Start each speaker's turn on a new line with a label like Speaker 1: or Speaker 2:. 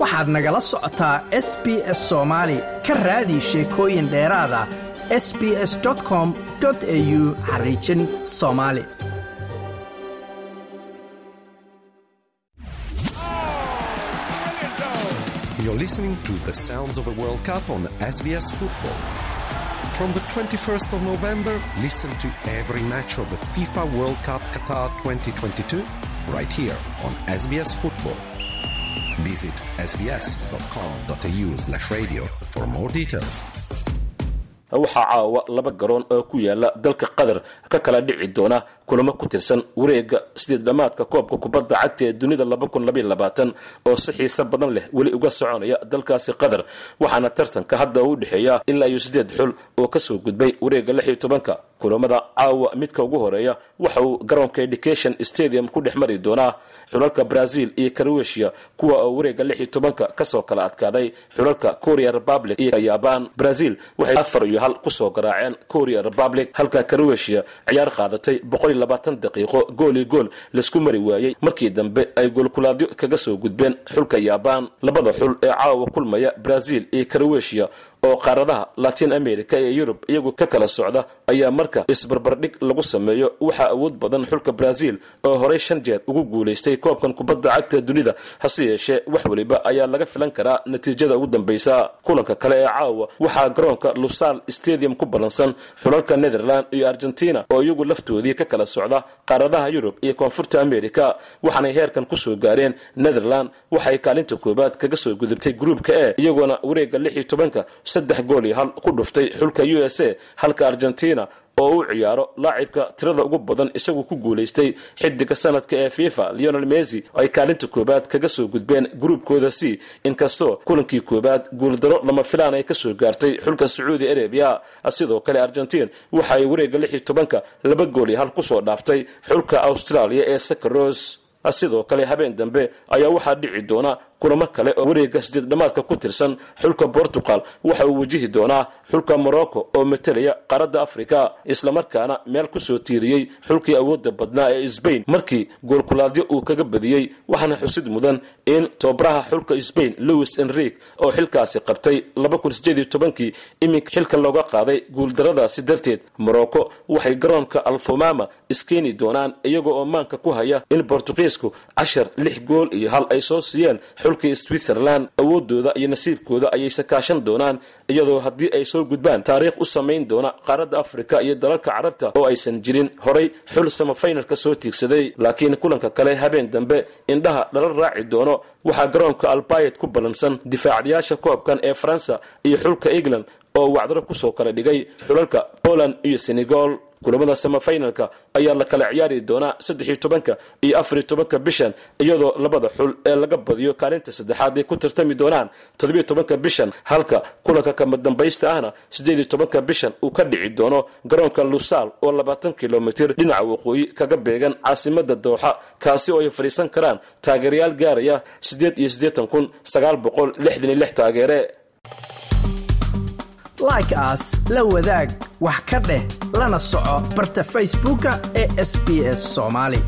Speaker 1: waxaad nagala socotaa s b s soomaali ka raadi sheekooyin dheeraada s b s com au xariijin soomaali
Speaker 2: You're listening to the sounds of the World Cup on SBS Football. From the 21st of November, listen to every match of the FIFA World Cup Qatar 2022 right here on SBS Football. Visit sbs.com.au radio for more details.
Speaker 3: waxaa caawa laba garoon oo ku yaalla dalka qatar ka kala dhici doona kulamo ku tirsan wareega sideed dhammaadka koobka kubadda cagta ee dunida oo si xiise badan leh weli uga soconaya dalkaasi qatar waxaana tartanka hadda u dhexeeya ilaa iyo sideed xul oo ka soo gudbay wareega lix iyo tobanka kulamada caawa midka ugu horreeya waxa uu garoonka education stadium ku dhex mari doonaa. Xulalka brazil iyo croatia kuwa oo wareega lix iyo tobanka ka soo kala adkaaday. Xulalka korea republic iyo yabaan brazil waxay afar iyo hal ku soo garaaceen korea republic halka croatia ciyaar qaadatay boqol iyo labaatan daqiiqo gool iyo gool la isku mari waayey. Markii dambe ay goolkulaadyo kaga soo gudbeen xulka yabaan labada xul ee caawa kulmaya brazil iyo croatia oo qaaradaha latin america ee yurub iyagu ka kala socda ayaa marka isbarbardhig lagu sameeyo waxaa awood badan xulka brazil oo horey shan jeer ugu guulaystay koobkan kubadda cagta dunida. Hase yeeshee wax weliba ayaa laga filan karaa natiijada ugu dambaysa kulanka kale ee caawa waxaa garoonka lusal stadium ku ballansan xulalka netherland iyo argentina oo iyagu laftoodii ka kala socda qaaradaha yurub iyo koonfurta america waxaanay heerkan ku soo gaareen netherland waxay kaalinta koobaad kaga soo gudubtay gruupka e iyagoona wareega lix iyo tobanka saddex gool iyo hal ku dhuftay xulka u s a halka argentina oo u ciyaaro laacibka tirada ugu badan isagu ku guulaystay xidiga sanadka ee fifa leonel messi ay kaalinta koobaad kaga soo gudbeen gruubkooda c inkastoo kulankii koobaad guuldaro lama filaan ay ka soo gaartay xulka sacuudi arabia sidoo kale argentin waxa ay wareega lix iyo tobanka laba gool iyo hal ku soo dhaaftay xulka australia ee sakaros sidoo kale habeen dambe ayaa waxaa dhici doona kulamo kale oo wareega sideed dhammaadka ku tirsan xulka portugal. Waxa uu wajihi doonaa xulka morocco oo matalaya qaaradda africa islamarkaana meel ku soo tiiriyey xulkii awoodda badnaa ee sbain markii goolkulaadyo uu kaga badiyey waxaana xusid mudan in tobaraha xulka sbain louis enrique oo xilkaasi qabtay kii iminka xilka looga qaaday guuldaradaasi darteed. Morocco waxay garoonka alfomama iskeeni doonaan iyaga oo maanka ku haya in bortugiisku cashar lix gool iyo hal ay soo siiyeen xulkii switzerland awoodooda iyo nasiibkooda ayay sakaashan doonaan iyadoo haddii ay soo gudbaan taariikh u samayn doona qaaradda afrika iyo dalalka carabta oo aysan jirin. Horay xul samafaynalka soo tiigsaday laakiin kulanka kale habeen dambe indhaha lala raaci doono waxaa garoonka albayet ku ballansan difaacdayaasha koobkan ee faransa iyo xulka england oo wacdaro ku soo kala dhigay. Xulalka poland iyo senegal kulamada samafaynalka ayaa la kala ciyaari doonaa saddexiyo tobanka iyo afariyo tobanka bishan iyadoo labada xul ee laga badiyo kaalinta saddexaad ay ku tartami doonaan toddobiyo tobanka bishan. Halka kulanka kama dambaysta ahna siddeediyo tobanka bishan uu ka dhici doono garoonka lusaal oo labaatan kilomitir dhinaca waqooyi kaga beegan caasimada dooxa kaasi oo ay fadhiisan karaan taageerayaal gaaraya siddeed iyo siddeetan kun sagaal boqol lixdan iyo lix taageere
Speaker 1: like aas la wadaag wax ka dheh lana soco barta facebooka ee sb s soomaali